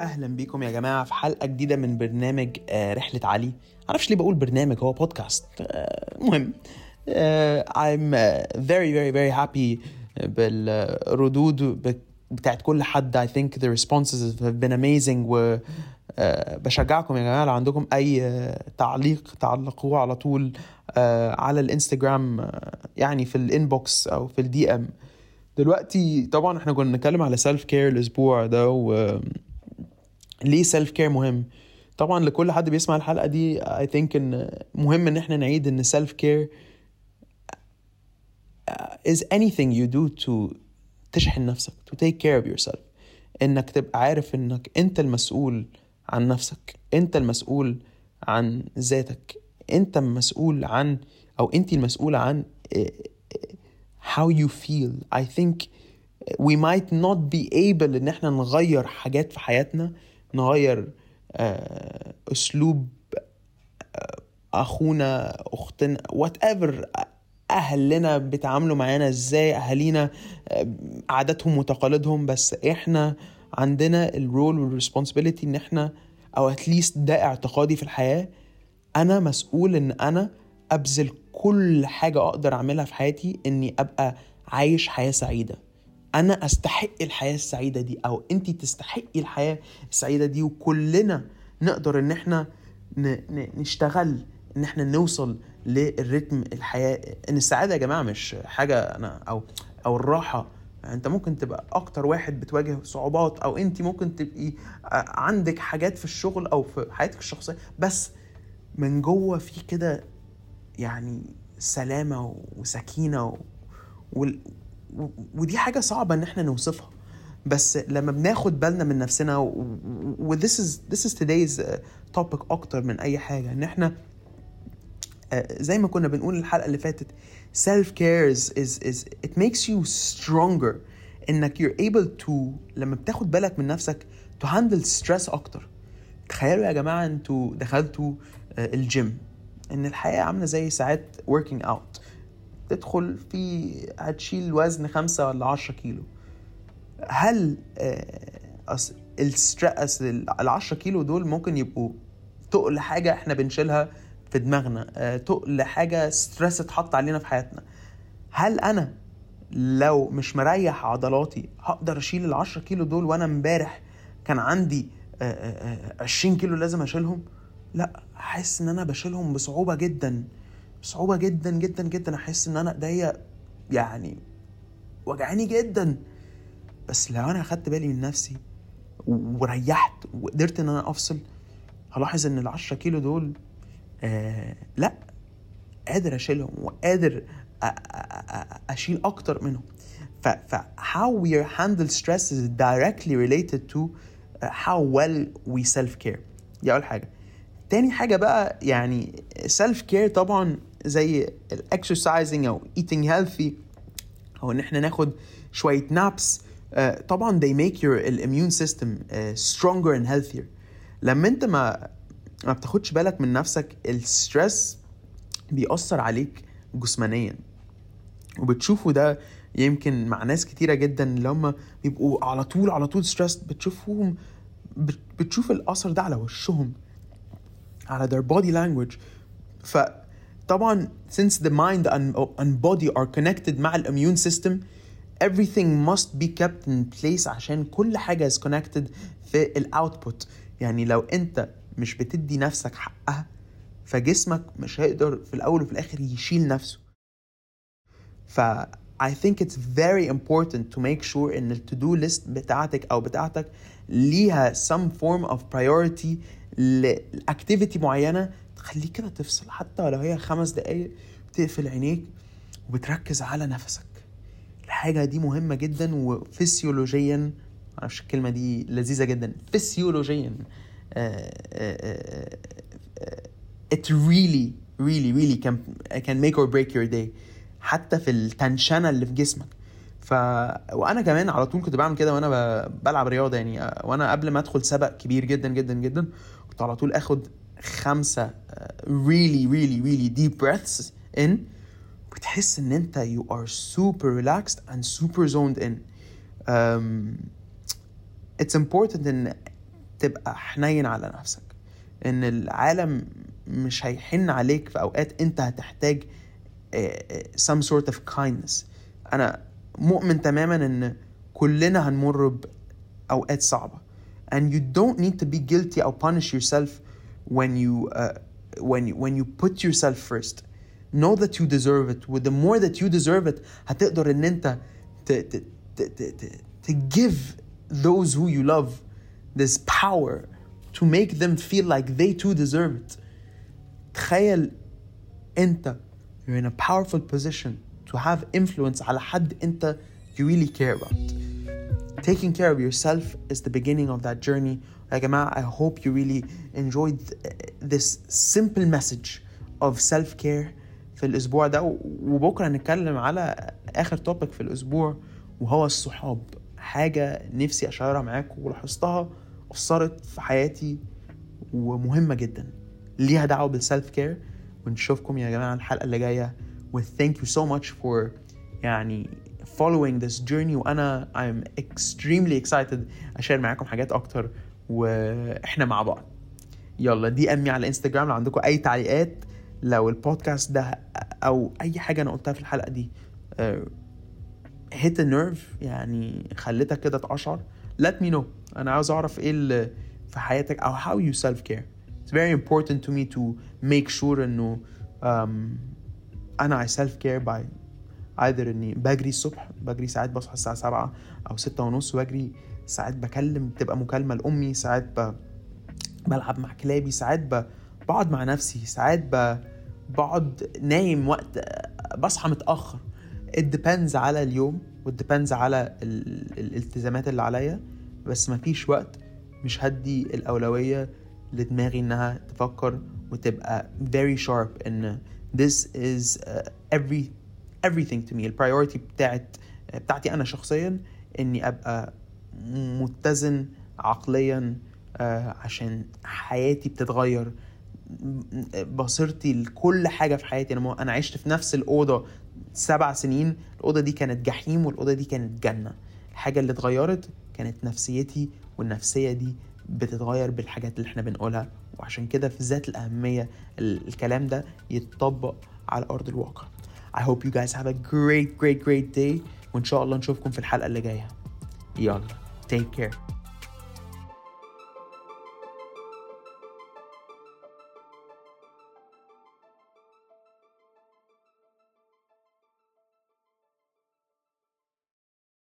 أهلا بيكم يا جماعة في حلقة جديدة من برنامج آه، رحلة علي. معرفش ليه بقول برنامج هو بودكاست آه، المهم آه، I'm uh, very very very happy بالردود بتاعت كل حد. I think the responses have been amazing و آه، بشجعكم يا جماعة. لو عندكم أي آه، تعليق تعلقوه على طول آه، على الإنستجرام آه، يعني في ال inbox أو في ال DM دلوقتي طبعا إحنا كنا بنتكلم على self care الأسبوع ده و ليه self care مهم. طبعا لكل حد بيسمع الحلقة دي I think إن مهم إن إحنا نعيد إن self care is anything you do to تشحن نفسك to take care of yourself. إنك تبقى عارف إنك أنت المسؤول عن نفسك أنت المسؤول عن ذاتك أنت المسؤول عن أو أنت المسؤولة عن how you feel. I think we might not be able إن إحنا نغير حاجات في حياتنا نغير آه، أسلوب آه، أخونا أختنا whatever أهلنا بيتعاملوا معانا إزاي أهالينا آه، عاداتهم وتقاليدهم. بس إحنا عندنا ال role وال responsibility إن إحنا أو at least ده اعتقادي في الحياة أنا مسؤول إن أنا أبذل كل حاجة أقدر أعملها في حياتي إني أبقى عايش حياة سعيدة. أنا أستحق الحياة السعيدة دي أو انت تستحقي الحياة السعيدة دي وكلنا نقدر إن إحنا نشتغل إن إحنا نوصل للريتم الحياة. إن السعادة يا جماعة مش حاجة أنا أو أو الراحة. أنت ممكن تبقى أكتر واحد بتواجه صعوبات أو انت ممكن تبقي آه، عندك حاجات في الشغل أو في حياتك الشخصية بس من جوه في كده يعني سلامة وسكينة و... ودي حاجة صعبة إن إحنا نوصفها. بس لما بناخد بالنا من نفسنا و, و... و- this is this is today's uh, topic أكتر من أي حاجة. إن إحنا آه، زي ما كنا بنقول الحلقة اللي فاتت care is, is, is it makes you stronger. إنك you're able to لما بتاخد بالك من نفسك to handle stress أكتر. تخيلوا يا جماعة أنتوا دخلتوا آه، الجيم إن الحياة عاملة زي ساعات working out. تدخل في هتشيل وزن خمسة ولا عشرة كيلو. هل آه، ال 10 كيلو دول ممكن يبقوا تقل حاجة إحنا بنشيلها في دماغنا آه، تقل حاجة stress اتحط علينا في حياتنا. هل أنا لو مش مريح عضلاتي هقدر أشيل ال 10 كيلو دول وأنا امبارح كان عندي آه، 20 كيلو لازم أشيلهم؟ لأ احس إن أنا بشيلهم بصعوبة جدا. بصعوبة جدا جدا جدا. أحس إن أنا ايديا يعني وجعاني جدا. بس لو أنا أخدت بالي من نفسي وريحت وقدرت إن أنا أفصل هلاحظ إن ال 10 كيلو دول آه لأ قادر أشيلهم وقادر أشيل أكتر منهم. ف ف how we handle stress is directly related to how well we self care دي أول حاجة. تاني حاجة بقى يعني self care طبعا زي الاكسرسايزنج أو eating healthy أو إن إحنا ناخد شوية نابس طبعا they make your immune system uh, stronger and healthier. لما أنت ما ما بتاخدش بالك من نفسك ال stress بيأثر عليك جسمانيا. وبتشوفوا ده يمكن مع ناس كتيرة جدا اللي هم بيبقوا على طول على طول stress بتشوفوهم بت- بتشوف الأثر ده على وشهم على their body language. فطبعا since the mind and, body are connected مع ال immune system everything must be kept in place عشان كل حاجة is connected في ال output يعني لو انت مش بتدي نفسك حقها فجسمك مش هيقدر في الأول وفي الآخر يشيل نفسه ف I think it's very important to make sure ان ال to do list بتاعتك أو بتاعتك ليها some form of priority ل activity معينه تخليك كده تفصل حتى لو هي خمس دقايق بتقفل عينيك وبتركز على نفسك الحاجة دي مهمة جدا وفسيولوجيا معرفش الكلمة دي لذيذة جدا فسيولوجيا آه، آه، آه، it really really really can can make or break your day حتى في التنشنة اللي في جسمك ف وأنا كمان على طول كنت بعمل كده وأنا. بلعب رياضة يعني وأنا قبل ما أدخل سبق كبير جدا جدا جدا كنت على طول آخد خمسه آه، really really really deep breaths in بتحس ان انت you are super relaxed and super zoned in um, it's important ان تبقى حنين على نفسك ان العالم مش هيحن عليك في اوقات انت هتحتاج some sort of kindness انا مؤمن تماما ان كلنا هنمر باوقات صعبه and you don't need to be guilty or punish yourself when you uh, when you, when you put yourself first know that you deserve it with the more that you deserve it هتقدر ان انت ت, ت, ت, ت, ت, to give those who you love this power to make them feel like they too deserve it تخيل انت you're in a powerful position to have influence على حد انت you really care about taking care of yourself is the beginning of that journey يا جماعة I hope you really enjoyed this simple message of self-care في الأسبوع ده. وبكرة هنتكلم على آخر توبك في الأسبوع وهو الصحاب. حاجة نفسي أشارها معاكم ولاحظتها أثرت في حياتي ومهمة جدا. ليها دعوة بالسلف كير ونشوفكم يا جماعة الحلقة اللي جاية. و thank you so much for يعني following this journey. وأنا I'm extremely excited أ share معاكم حاجات أكتر وإحنا مع بعض. يلا DM me على انستجرام لو عندكم أي تعليقات. لو البودكاست ده أو أي حاجة أنا قلتها في الحلقة دي hit nerve يعني خلتك كده تقشعر. Let me know. أنا عاوز أعرف إيه اللي في حياتك أو how you self care. It's very important to me to make sure إنه um, أنا I self care by either إني بجري الصبح بجري ساعات بصحى الساعة سبعة أو ستة ونص وأجري ساعات بكلم تبقى مكالمة لأمي ساعات ب... بلعب مع كلابي ساعات ب... بقعد مع نفسي ساعات ب... بقعد نايم وقت بصحى متأخر. It depends على اليوم و depends على ال... الالتزامات اللي عليا بس مفيش وقت مش هدي الأولوية لدماغي إنها تفكر وتبقى very sharp إن this is uh, every everything to me. البرايورتي بتاعت بتاعتي أنا شخصيا إني أبقى متزن عقليا عشان حياتي بتتغير. بصيرتي لكل حاجة في حياتي. أنا أنا عشت في نفس الأوضة سبع سنين. الأوضة دي كانت جحيم والأوضة دي كانت جنة. الحاجة اللي اتغيرت كانت نفسيتي والنفسية دي بتتغير بالحاجات اللي إحنا بنقولها. وعشان كده في ذات الأهمية الكلام ده يتطبق على أرض الواقع. I hope you guys have a great great great day. وإن شاء الله نشوفكم في الحلقة اللي جاية. يلا. Take care